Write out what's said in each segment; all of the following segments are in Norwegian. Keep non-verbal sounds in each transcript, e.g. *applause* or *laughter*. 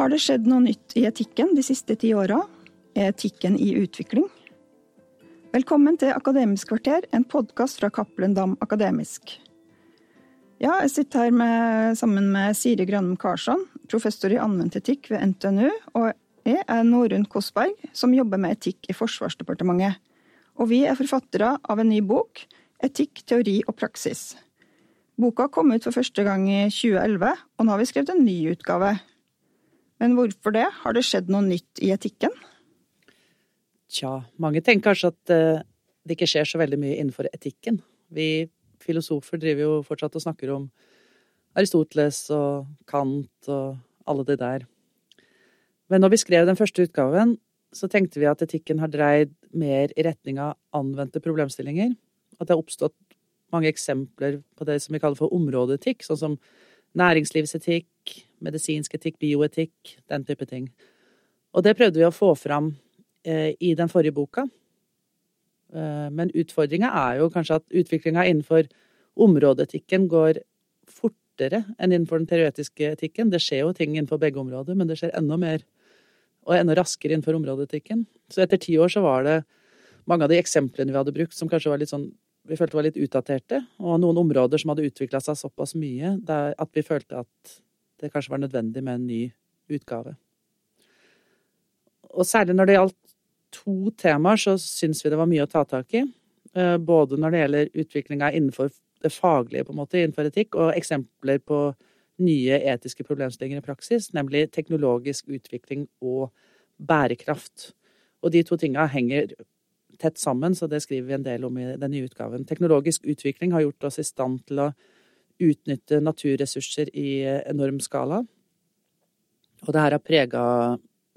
Har det skjedd noe nytt i etikken de siste ti åra? Etikken i utvikling? Velkommen til Akademisk kvarter, en podkast fra Cappelen Dam Akademisk. Ja, jeg sitter her med, sammen med Siri Grønnem Karsson, professor i anvendt etikk ved NTNU, og jeg er Norunn Kosberg, som jobber med etikk i Forsvarsdepartementet. Og vi er forfattere av en ny bok, Etikk, teori og praksis. Boka kom ut for første gang i 2011, og nå har vi skrevet en ny utgave. Men hvorfor det? Har det skjedd noe nytt i etikken? Tja, mange tenker kanskje at eh, det ikke skjer så veldig mye innenfor etikken. Vi filosofer driver jo fortsatt og snakker om Aristoteles og Kant og alle de der. Men når vi skrev den første utgaven, så tenkte vi at etikken har dreid mer i retning av anvendte problemstillinger. At det har oppstått mange eksempler på det som vi kaller for områdeetikk, sånn som næringslivsetikk, medisinsk etikk, bioetikk, den type ting. Og det prøvde vi å få fram eh, i den forrige boka. Eh, men utfordringa er jo kanskje at utviklinga innenfor områdeetikken går fortere enn innenfor den teoretiske etikken. Det skjer jo ting innenfor begge områder, men det skjer enda mer og enda raskere innenfor områdeetikken. Så etter ti år så var det mange av de eksemplene vi hadde brukt, som kanskje var litt sånn vi følte var litt utdaterte, og noen områder som hadde utvikla seg såpass mye at vi følte at det kanskje var nødvendig med en ny utgave. Og særlig når det gjaldt to temaer, så syns vi det var mye å ta tak i. Eh, både når det gjelder utviklinga innenfor det faglige, på en måte, innenfor etikk, og eksempler på nye etiske problemstillinger i praksis, nemlig teknologisk utvikling og bærekraft. Og de to tinga henger tett sammen, så det skriver vi en del om i den nye utgaven. Teknologisk utvikling har gjort oss i stand til å utnytte naturressurser i enorm skala. Og det her har prega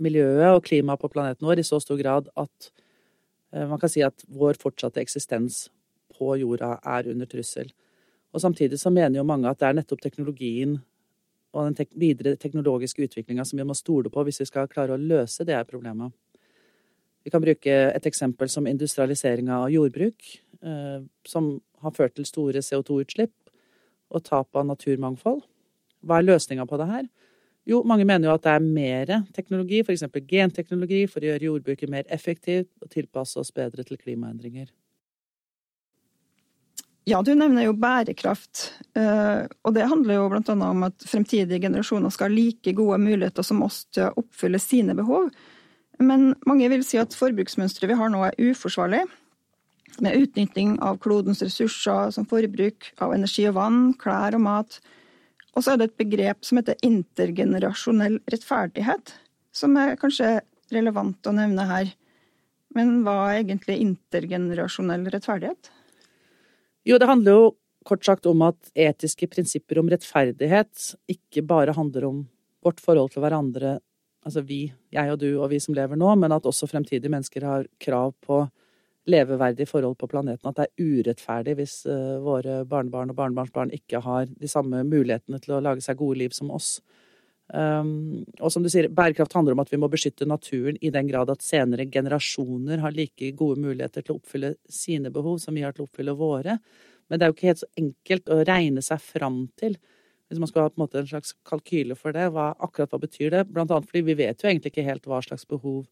miljøet og klimaet på planeten vår i så stor grad at eh, man kan si at vår fortsatte eksistens på jorda er under trussel. Og samtidig så mener jo mange at det er nettopp teknologien og den videre teknologiske utviklinga som vi må stole på hvis vi skal klare å løse det her problemet. Vi kan bruke et eksempel som industrialiseringa av jordbruk, eh, som har ført til store CO2-utslipp og tap av naturmangfold. Hva er løsninga på det her? Jo, mange mener jo at det er mer teknologi, f.eks. genteknologi, for å gjøre jordbruket mer effektivt og tilpasse oss bedre til klimaendringer. Ja, du nevner jo bærekraft. Eh, og det handler jo annet om at fremtidige generasjoner skal ha like gode muligheter som oss til å oppfylle sine behov. Men mange vil si at forbruksmønsteret vi har nå er uforsvarlig. Med utnytting av klodens ressurser som forbruk av energi og vann, klær og mat. Og så er det et begrep som heter intergenerasjonell rettferdighet, som er kanskje relevant å nevne her. Men hva er egentlig intergenerasjonell rettferdighet? Jo, det handler jo kort sagt om at etiske prinsipper om rettferdighet ikke bare handler om vårt forhold til hverandre altså vi, jeg og du og vi som lever nå, men at også fremtidige mennesker har krav på leveverdige forhold på planeten. At det er urettferdig hvis uh, våre barnebarn og barnebarnsbarn ikke har de samme mulighetene til å lage seg gode liv som oss. Um, og som du sier, bærekraft handler om at vi må beskytte naturen i den grad at senere generasjoner har like gode muligheter til å oppfylle sine behov som vi har til å oppfylle våre. Men det er jo ikke helt så enkelt å regne seg fram til hvis man skal ha en, en, slags kalkyle for det, hva, akkurat hva betyr det? Blant annet fordi vi vet jo egentlig ikke helt hva slags behov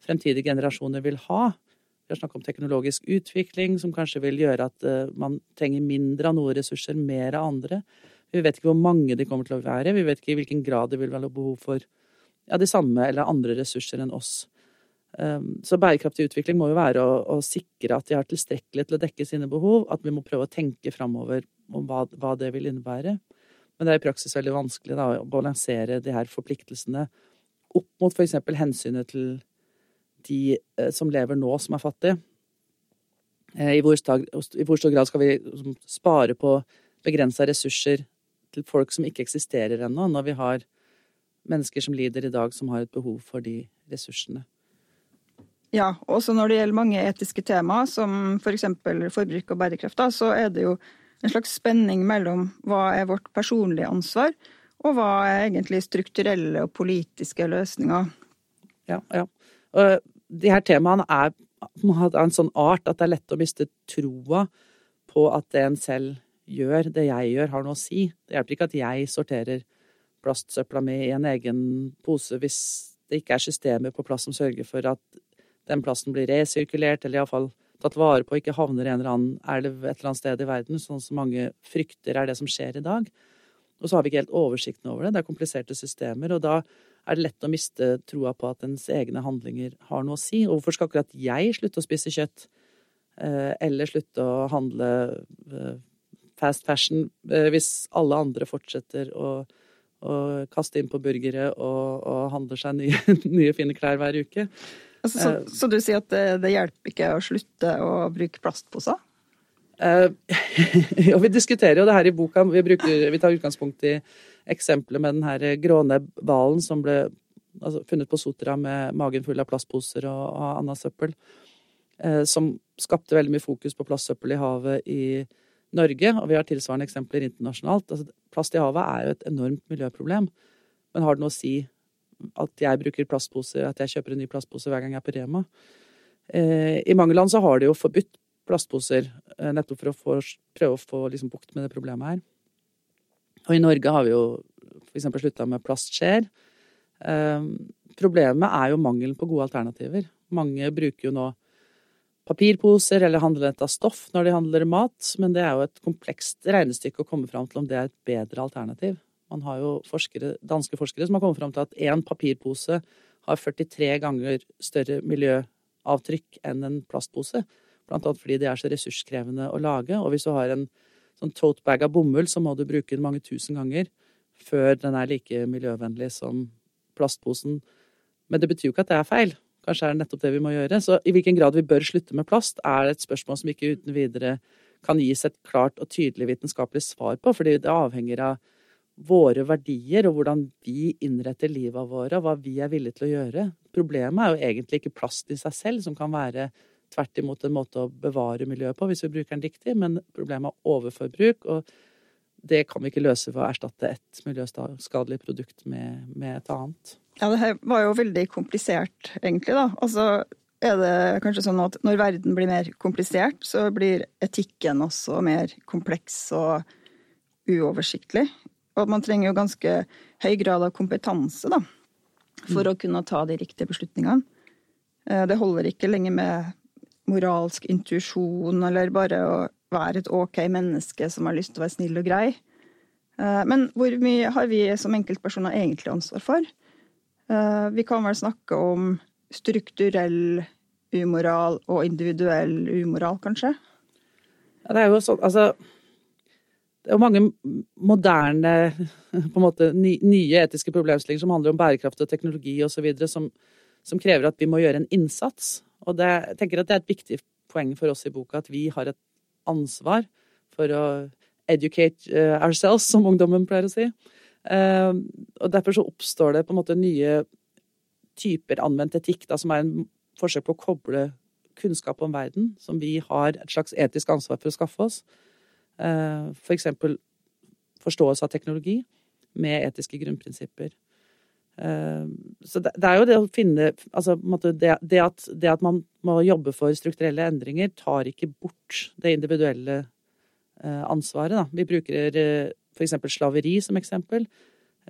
fremtidige generasjoner vil ha. Vi har snakket om teknologisk utvikling, som kanskje vil gjøre at uh, man trenger mindre av noen ressurser, mer av andre. Vi vet ikke hvor mange de kommer til å være. Vi vet ikke i hvilken grad det vil være behov for ja, de samme eller andre ressurser enn oss. Um, så bærekraftig utvikling må jo være å, å, sikre at de har tilstrekkelig til å dekke sine behov, at vi må prøve å tenke framover om hva, hva det vil innebære. Men det er i praksis veldig vanskelig da, å balansere de her forpliktelsene opp mot f.eks. hensynet til de eh, som lever nå, som er fattige. Eh, I hvor, stor, grad skal vi liksom, spare på begrensa ressurser til folk som ikke eksisterer ennå, når vi har mennesker som lider i dag, som har et behov for de ressursene. Ja, også når det gjelder mange etiske tema, som f.eks. For forbruk og bærekraft, da, så er det jo en slags spenning mellom hva er vårt personlige ansvar, og hva er egentlig strukturelle og politiske løsninger. Ja, ja. Og de her temaene er av en sånn art at det er lett å miste troa på at det en selv gjør, det jeg gjør, har noe å si. Det hjelper ikke at jeg sorterer plastsøpla mi i en egen pose hvis det ikke er systemer på plass som sørger for at den plasten blir resirkulert, eller iallfall tatt vare på, ikke havner i en eller annen elv et eller annet sted i verden, sånn som mange frykter er det som skjer i dag. Og så har vi ikke helt oversikten over det. Det er kompliserte systemer. Og da er det lett å miste troa på at ens egne handlinger har noe å si. Og hvorfor skal akkurat jeg slutte å spise kjøtt? Eh, eller slutte å handle eh, fast fashion eh, hvis alle andre fortsetter å, å kaste inn på burgere og, og handler seg nye, *laughs* nye, fine klær hver uke? Altså, så, så, du sier at det, det hjelper ikke å slutte å bruke plastposer? *laughs* Uh, og vi diskuterer jo det her i boka. Vi, bruker, vi tar utgangspunkt i eksempelet med den her grånebhvalen som ble altså, funnet på Sotra med magen full av plastposer og, og annet søppel. Uh, som skapte veldig mye fokus på plastsøppel i havet i Norge. Og vi har tilsvarende eksempler internasjonalt. Altså, plast i havet er jo et enormt miljøproblem. Men har det noe å si at jeg bruker plastposer, at jeg kjøper en ny plastpose hver gang jeg er på Rema? Uh, I mange land så har de jo forbudt plastposer, eh, nettopp for å få, prøve å få liksom, bukt med det problemet her. Og i Norge har vi jo f.eks. slutta med plastskjeer. Eh, problemet er jo mangelen på gode alternativer. Mange bruker jo nå papirposer eller handler av stoff når de handler mat, men det er jo et komplekst regnestykke å komme fram til om det er et bedre alternativ. Man har jo forskere, danske forskere som har kommet fram til at én papirpose har 43 ganger større miljøavtrykk enn en plastpose. Blant annet fordi det er så ressurskrevende å lage. Og hvis du har en sånn tote bag av bomull, så må du bruke den mange tusen ganger før den er like miljøvennlig som plastposen. Men det betyr jo ikke at det er feil. Kanskje er det nettopp det vi må gjøre. Så i hvilken grad vi bør slutte med plast, er et spørsmål som ikke uten videre kan gis et klart og tydelig vitenskapelig svar på, fordi det avhenger av våre verdier og hvordan vi innretter livet våre, og hva vi er villige til å gjøre. Problemet er jo egentlig ikke plast i seg selv, som kan være tvert imot en måte å bevare miljøet på, hvis vi bruker den riktig. Men problemet er overforbruk, og det kan vi ikke løse ved å erstatte et miljøskadelig produkt med, med, et annet. Ja, det her var jo veldig komplisert, egentlig, da. Altså er det kanskje sånn at når verden blir mer komplisert, så blir etikken også mer kompleks og uoversiktlig. Og man trenger jo ganske høy grad av kompetanse, da, for mm. å kunne ta de riktige beslutningene. Eh, det holder ikke lenger med moralsk intuisjon, eller bare å være et ok menneske som har lyst til å være snill og grei. Eh, men hvor mye har vi som enkeltpersoner egentlig ansvar for? Eh, vi kan vel snakke om strukturell umoral og individuell umoral, kanskje? Ja, det er jo sånn, altså det er mange moderne, på en måte nye etiske problemstillinger som handler om bærekraft og teknologi osv., som, som krever at vi må gjøre en innsats. Og det, jeg tenker at det er et viktig poeng for oss i boka at vi har et ansvar for å educate eh, ourselves, som ungdommen pleier å si. Eh, og derfor så oppstår det på en måte nye typer anvendt etikk, da, som er en forsøk på å koble kunnskap om verden, som vi har et slags etisk ansvar for å skaffe oss. Eh, for eksempel forståelse av teknologi med etiske grunnprinsipper. Eh, så det er jo det å finne Altså det, at, det at man må jobbe for strukturelle endringer, tar ikke bort det individuelle eh, ansvaret. Da. Vi bruker f.eks. slaveri som eksempel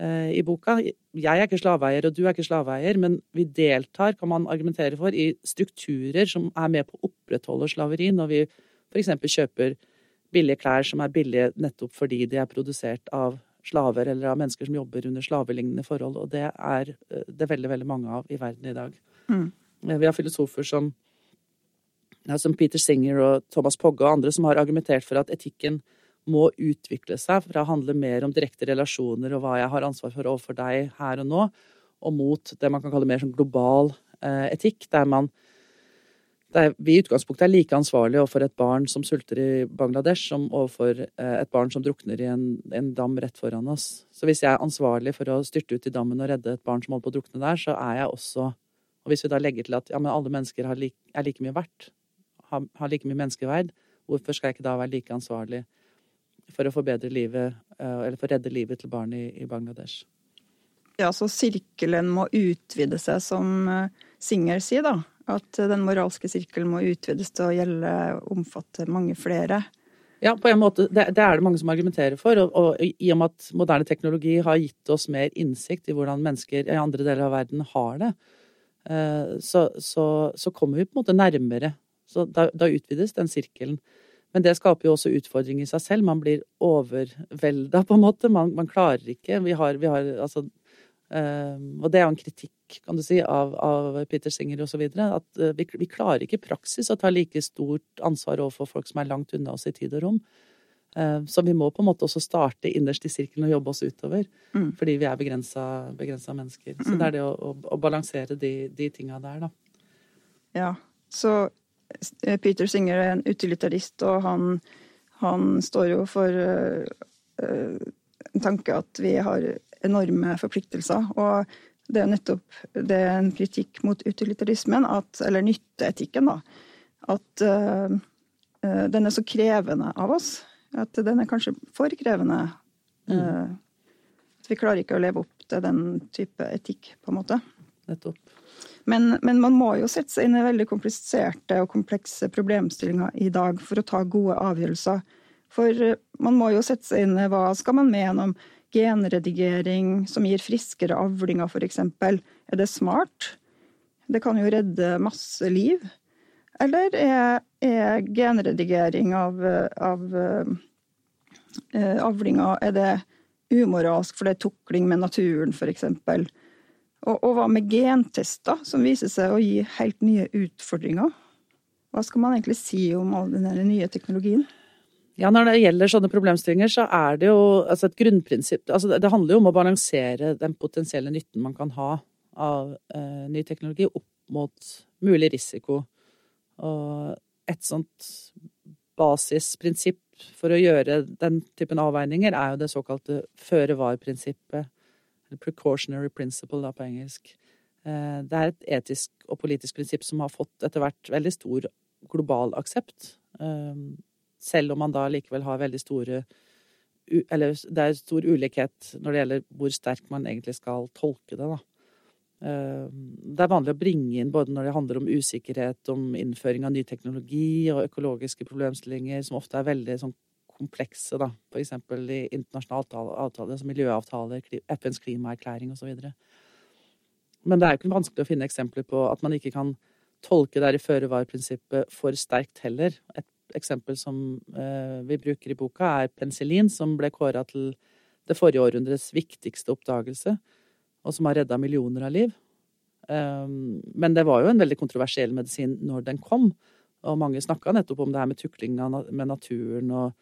i boka. Jeg er ikke slaveeier, og du er ikke slaveeier, men vi deltar, kan man argumentere for, i strukturer som er med på å opprettholde slaveri, når vi f.eks. kjøper billige klær som er billige nettopp fordi de er produsert av slaver eller av mennesker som jobber under slavelignende forhold. Og det er eh, det er veldig, veldig mange av i verden i dag. Mm. Eh, vi har filosofer som, ja, som Peter Singer og Thomas Pogge og andre som har argumentert for at etikken må utvikle seg fra å handle mer om direkte relasjoner og hva jeg har ansvar for overfor deg her og nå, og mot det man kan kalle mer sånn global eh, etikk, der man er, vi i utgangspunktet er like ansvarlige overfor et barn som sulter i Bangladesh, som overfor eh, et barn som drukner i en, en, dam rett foran oss. Så hvis jeg er ansvarlig for å styrte ut i dammen og redde et barn som holder på å drukne der, så er jeg også Og hvis vi da legger til at ja, men alle mennesker like, er like mye verdt, har, har, like mye menneskeverd, hvorfor skal jeg ikke da være like ansvarlig for å forbedre livet, eh, eller for å redde livet til barn i, i Bangladesh? Ja, så sirkelen må utvide seg, som eh, Singer sier, da. At den moralske sirkelen må utvides til å gjelde omfatte mange flere. Ja, på en måte. Det, det, er det mange som argumenterer for. Og, og, i og med at moderne teknologi har gitt oss mer innsikt i hvordan mennesker i andre deler av verden har det, eh, så, så, så kommer vi på en måte nærmere. Så da, da, utvides den sirkelen. Men det skaper jo også utfordringer i seg selv. Man blir overvelda, på en måte. Man, man klarer ikke. Vi har, vi har altså og det er jo en kritikk, kan du si, av, av Peter Singer osv. At vi, vi, klarer ikke i praksis å ta like stort ansvar overfor folk som er langt unna oss i tid og rom. Så vi må på en måte også starte innerst i sirkelen og jobbe oss utover. Mm. Fordi vi er begrensa mennesker. Så det er det å, å, å balansere de, de tinga der, da. Ja. Så eh, Peter Singer er en utilitarist, og han, han står jo for uh, en tanke at vi har enorme forpliktelser. Og det er nettopp det er en kritikk mot utilitarismen, at, eller nytteetikken, da. At uh, den er så krevende av oss. At den er kanskje for krevende. Mm. Uh, at vi klarer ikke å leve opp til den type etikk, på en måte. Nettopp. Men, men, man må jo sette seg inn i veldig kompliserte og komplekse problemstillinger i dag for å ta gode avgjørelser. For man må jo sette seg inn i hva skal man mene om genredigering som gir friskere avlinger, f.eks. Er det smart? Det kan jo redde masse liv. Eller er, er genredigering av, av uh, avlinger Er det umoralsk, for det er tukling med naturen, f.eks.? Og, og hva med gentester, som viser seg å gi helt nye utfordringer? Hva skal man egentlig si om all den nye teknologien? Ja, Når det gjelder sånne problemstillinger, så er det jo altså et grunnprinsipp altså Det handler jo om å balansere den potensielle nytten man kan ha av eh, ny teknologi, opp mot mulig risiko. Og et sånt basisprinsipp for å gjøre den typen avveininger er jo det såkalte føre-var-prinsippet. Precautionary principle, da, på engelsk. Eh, det er et etisk og politisk prinsipp som har fått etter hvert veldig stor global aksept. Eh, selv om man da likevel har veldig store Eller det er stor ulikhet når det gjelder hvor sterkt man egentlig skal tolke det, da. Eh, det er vanlig å bringe inn både når det handler om usikkerhet, om innføring av ny teknologi og økologiske problemstillinger, som ofte er veldig sånn komplekse, da. For eksempel i internasjonale avtaler, som miljøavtaler, FNs klimaerklæring osv. Men det er jo ikke vanskelig å finne eksempler på at man ikke kan tolke det her i føre-var-prinsippet for sterkt heller. Et eksempel som eh, vi bruker i boka, er penicillin, som ble kåra til det forrige århundrets viktigste oppdagelse, og som har redda millioner av liv. Ehm, men det var jo en veldig kontroversiell medisin når den kom, og mange snakka nettopp om det her med tukling med naturen og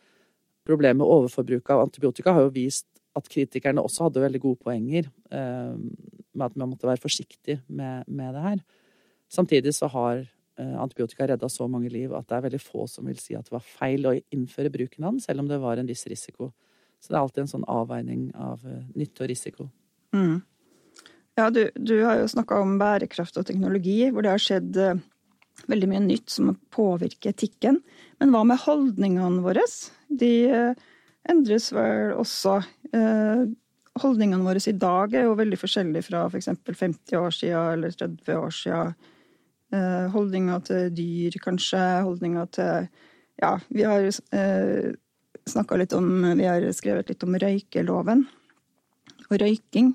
problemet med overforbruk av antibiotika har jo vist at kritikerne også hadde veldig gode poenger ehm, med at man måtte være forsiktig med, med det her. Samtidig så har antibiotika redda så mange liv at det er veldig få som vil si at det var feil å innføre bruken av den, selv om det var en viss risiko. Så det er alltid en sånn avveining av eh, nytte og risiko. Mm. Ja, du, du, har jo snakka om bærekraft og teknologi, hvor det har skjedd uh, veldig mye nytt som påvirker etikken. Men hva med holdningene våre? De endres vel også. Holdningene våre i dag er jo veldig forskjellige fra f.eks. For 50 år siden eller 30 år siden. Eh, holdninger til dyr, kanskje. Holdninger til Ja, vi har eh, snakka litt om Vi har skrevet litt om røykeloven og røyking.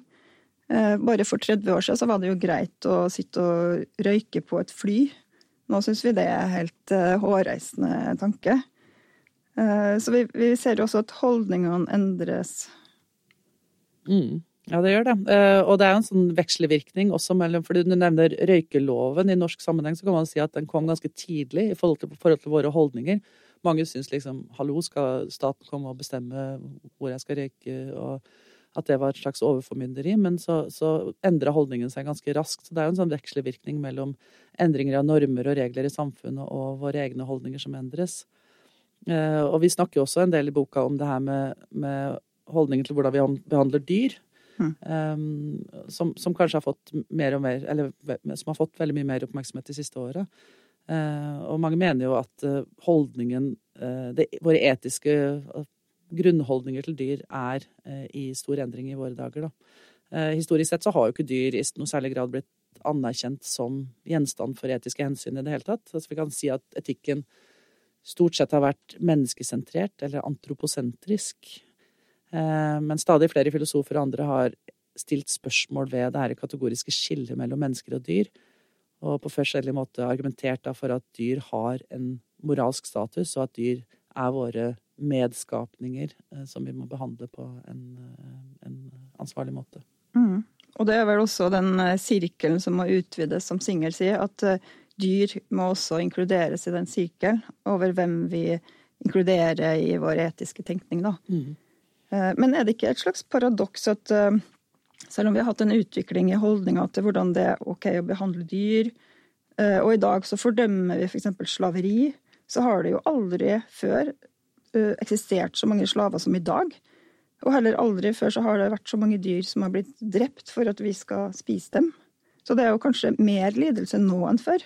Eh, bare for 30 år siden så var det jo greit å sitte og røyke på et fly. Nå syns vi det er helt eh, hårreisende tanke. Eh, så vi, vi, ser jo også at holdningene endres. Mm. Ja, det gjør det. Eh, og det er jo en sånn vekslevirkning også mellom fordi du nevner røykeloven i norsk sammenheng, så kan man si at den kom ganske tidlig i forhold til, forhold til våre holdninger. Mange syns liksom hallo, skal staten komme og bestemme hvor jeg skal røyke, og at det var et slags overformynderi. Men så, så endra holdningen seg ganske raskt. Så det er jo en sånn vekslevirkning mellom endringer av normer og regler i samfunnet og våre egne holdninger som endres. Eh, og vi snakker jo også en del i boka om det her med, med holdninger til hvordan vi behandler dyr. Mm. Um, som, som, kanskje har fått mer og mer Eller som har fått veldig mye mer oppmerksomhet det siste året. Uh, og mange mener jo at uh, holdningen uh, det, Våre etiske grunnholdninger til dyr er i stor endring i våre dager, da. historisk sett så har jo ikke dyr i noe særlig grad blitt anerkjent som gjenstand for etiske hensyn i det hele tatt. Altså vi kan si at etikken stort sett har vært menneskesentrert, eller antroposentrisk. Eh, men stadig flere filosofer og andre har stilt spørsmål ved det her kategoriske skillet mellom mennesker og dyr, og på forskjellig måte argumentert for at dyr har en moralsk status, og at dyr er våre medskapninger eh, som vi må behandle på en, eh, en ansvarlig måte. Mm. Og det er vel også den sirkelen som må utvides, som Singel sier, at dyr må også inkluderes i den sirkelen over hvem vi inkluderer i vår etiske tenkning, da. Mm. Men er det ikke et slags paradoks at selv om vi har hatt en utvikling i holdninga til hvordan det er ok å behandle dyr, eh, og i dag så fordømmer vi f.eks. For slaveri, så har det jo aldri før eh, eksistert så mange slaver som i dag. Og heller aldri før så har det vært så mange dyr som har blitt drept for at vi skal spise dem. Så det er jo kanskje mer lidelse nå enn før.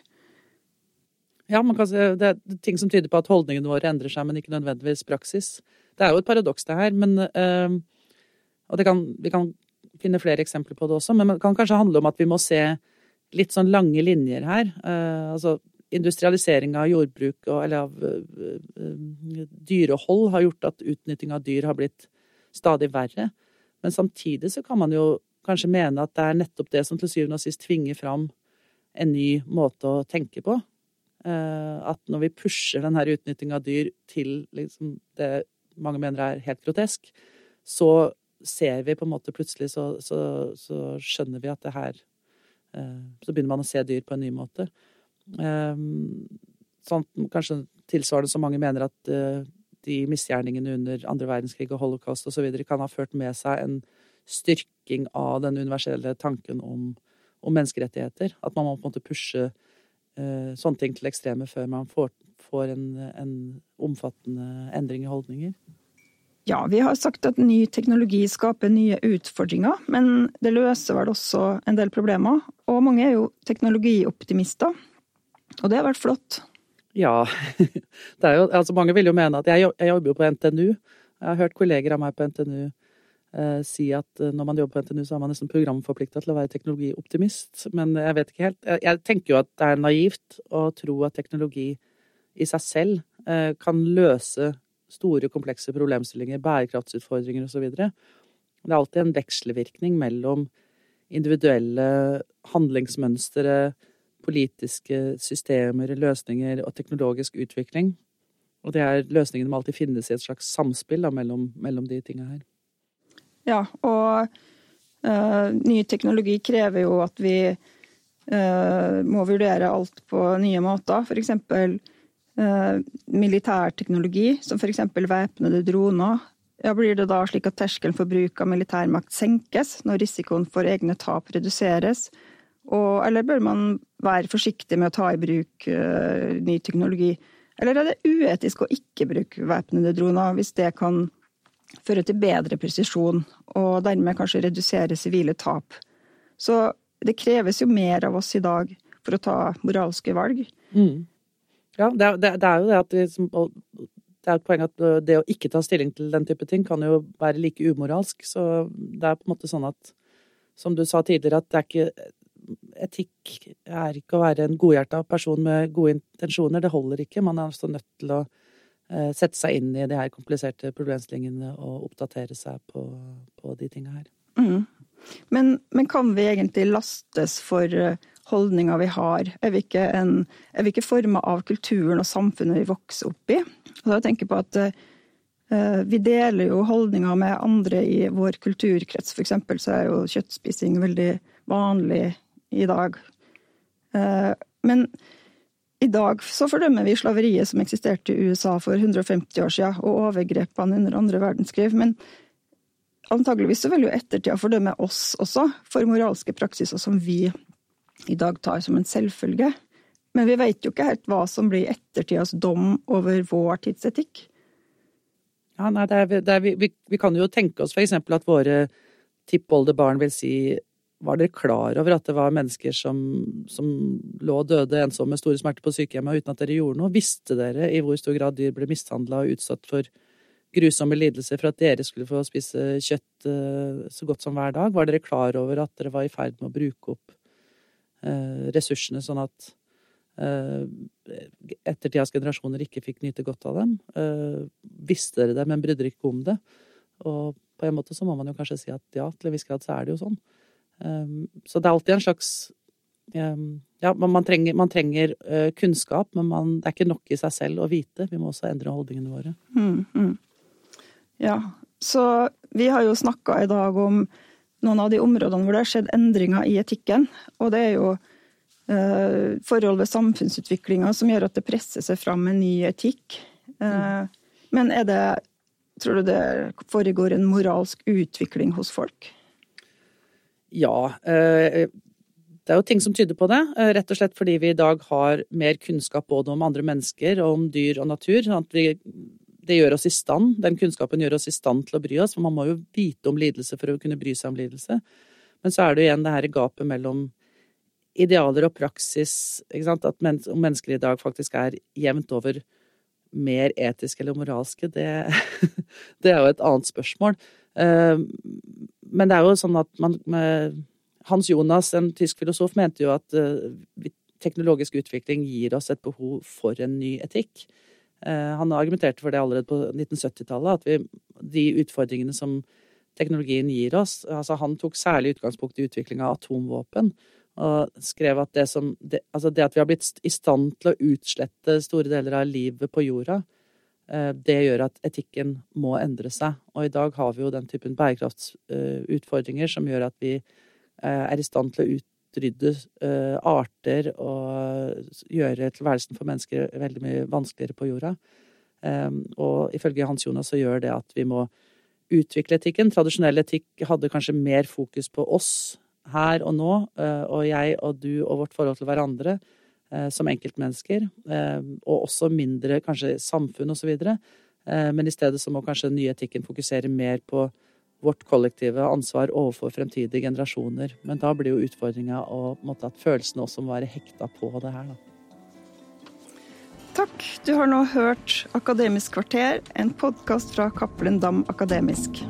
Ja, det er ting som tyder på at holdningene våre endrer seg, men ikke nødvendigvis praksis. Det er jo et paradoks, det her. Men, øh, og kan, vi kan finne flere eksempler på det også, men det kan kanskje handle om at vi må se litt sånn lange linjer her. Uh, altså industrialisering av jordbruk og, eller av uh, dyrehold har gjort at utnytting av dyr har blitt stadig verre. Men samtidig så kan man jo kanskje mene at det er nettopp det som til syvende og sist tvinger fram en ny måte å tenke på. At når vi pusher denne utnytting av dyr til liksom det mange mener er helt grotesk, så ser vi på en måte plutselig, så, så, så skjønner vi at det her eh, Så begynner man å se dyr på en ny måte. Sånn, kanskje tilsvarende som mange mener at eh, de misgjerningene under andre verdenskrig og holocaust osv. kan ha ført med seg en styrking av den universelle tanken om, om menneskerettigheter. At man må på en måte pushe uh, sånne ting til ekstreme før man får, får en, en omfattende endring i holdninger. Ja, vi har sagt at ny teknologi skaper nye utfordringer, men det løser vel også en del problemer. Og mange er jo teknologioptimister, og det har vært flott. Ja. *laughs* Det er jo, altså mange vil jo mene at jeg, jeg jobber jo på NTNU. Jeg har hørt kolleger av meg på NTNU eh, si at eh, når man jobber på NTNU, så er man nesten programforplikta til å være teknologioptimist. Men jeg vet ikke helt. Jeg, jeg, tenker jo at det er naivt å tro at teknologi i seg selv eh, kan løse store, komplekse problemstillinger, bærekraftsutfordringer osv. Det er alltid en vekselvirkning mellom individuelle handlingsmønstre, politiske systemer, løsninger og teknologisk utvikling. Og det er løsningene må alltid finnes i et slags samspill da, mellom, mellom, de tinga her. Ja, og uh, ny teknologi krever jo at vi uh, må vurdere alt på nye måter. For eksempel militærteknologi, som f.eks. væpnede droner, ja, blir det da slik at terskelen for bruk av militærmakt senkes når risikoen for egne tap reduseres? Og, eller bør man være forsiktig med å ta i bruk uh, ny teknologi? Eller er det uetisk å ikke bruke væpnede droner, hvis det kan føre til bedre presisjon, og dermed kanskje redusere sivile tap? Så det kreves jo mer av oss i dag for å ta moralske valg. Mm. Ja, det er, det er jo det at det, det er et poeng at det å ikke ta stilling til den type ting kan jo være like umoralsk. Så det er på en måte sånn at, som du sa tidligere, at det er ikke Etikk er ikke å være en godhjerta person med gode intensjoner. Det holder ikke. Man er altså nødt til å sette seg inn i de her kompliserte problemstillingene og oppdatere seg på, på de tinga her. Mm. Men, men, kan vi egentlig lastes for holdninger vi har? Er vi ikke, en, ikke forma av kulturen og samfunnet vi vokser opp i? Og jeg tenker på at uh, vi deler jo holdninger med andre i vår kulturkrets. Eksempel så er jo kjøttspising veldig vanlig i dag. Uh, men i dag så fordømmer vi slaveriet som eksisterte i USA for 150 år siden, og overgrepene under andre verdenskrig. Men antageligvis så vil jo ettertida fordømme oss også for moralske praksiser som vi i dag tar som en selvfølge. Men vi vet jo ikke helt hva som blir ettertidas dom over vår tidsetikk. Ja, nei, det er, det er, vi, vi, kan jo tenke oss eksempel at våre tippoldebarn vil si var dere klar over at det var mennesker som, som lå døde ensomme med store smerter på sykehjemmet uten at dere gjorde noe? Visste dere i hvor stor grad dyr ble mishandla og utsatt for grusomme lidelser for at dere skulle få spise kjøtt eh, så godt som hver dag? Var dere klar over at dere var i ferd med å bruke opp ressursene, sånn at ettertidas generasjoner ikke fikk nyte godt av dem. Visste dere det, men brydde dere ikke om det. Og på en måte så må man jo kanskje si at ja, til en viss grad så er det jo sånn. Så det er alltid en slags Ja, man trenger, man trenger kunnskap, men man, det er ikke nok i seg selv å vite. Vi må også endre holdningene våre. Mm, mm. Ja, så vi har jo snakka i dag om noen av de områdene hvor det har skjedd endringer i etikken. Og det er jo eh, forhold ved samfunnsutviklinga som gjør at det presser seg fram en ny etikk. Eh, men er det Tror du det foregår en moralsk utvikling hos folk? Ja. Eh, det er jo ting som tyder på det. Eh, rett og slett fordi vi i dag har mer kunnskap både om andre mennesker og om dyr og natur. sånn at vi det gjør oss i stand, Den kunnskapen gjør oss i stand til å bry oss, for man må jo vite om lidelse for å kunne bry seg om lidelse. Men så er det jo igjen det her gapet mellom idealer og praksis. At men om mennesker i dag faktisk er jevnt over mer etiske eller moralske, det, *laughs* det er jo et annet spørsmål. Eh, men det er jo sånn at man Hans Jonas, en tysk filosof, mente jo at eh, teknologisk utvikling gir oss et behov for en ny etikk. Eh, han argumenterte for det allerede på 1970-tallet, at vi, de utfordringene som teknologien gir oss altså Han tok særlig utgangspunkt i utvikling av atomvåpen. Og skrev at det, som, det, altså det at vi har blitt i stand til å utslette store deler av livet på jorda, eh, det gjør at etikken må endre seg. Og i dag har vi jo den typen bærekraftsutfordringer som gjør at vi eh, er i stand til å ut utrydde uh, arter og gjøre tilværelsen for mennesker veldig mye vanskeligere på jorda. Um, og ifølge Hans Jonas så gjør det at vi må utvikle etikken. Tradisjonell etikk hadde kanskje mer fokus på oss her og nå, uh, og jeg og du og vårt forhold til hverandre uh, som enkeltmennesker. og også mindre kanskje samfunn og så videre. men i stedet så må kanskje den nye etikken fokusere mer på vårt kollektive ansvar overfor fremtidige generasjoner. Men da blir jo utfordringa at følelsene også må være hekta på det her, da. Takk. Du har nå hørt Akademisk kvarter, en podkast fra Cappelen Dam Akademisk.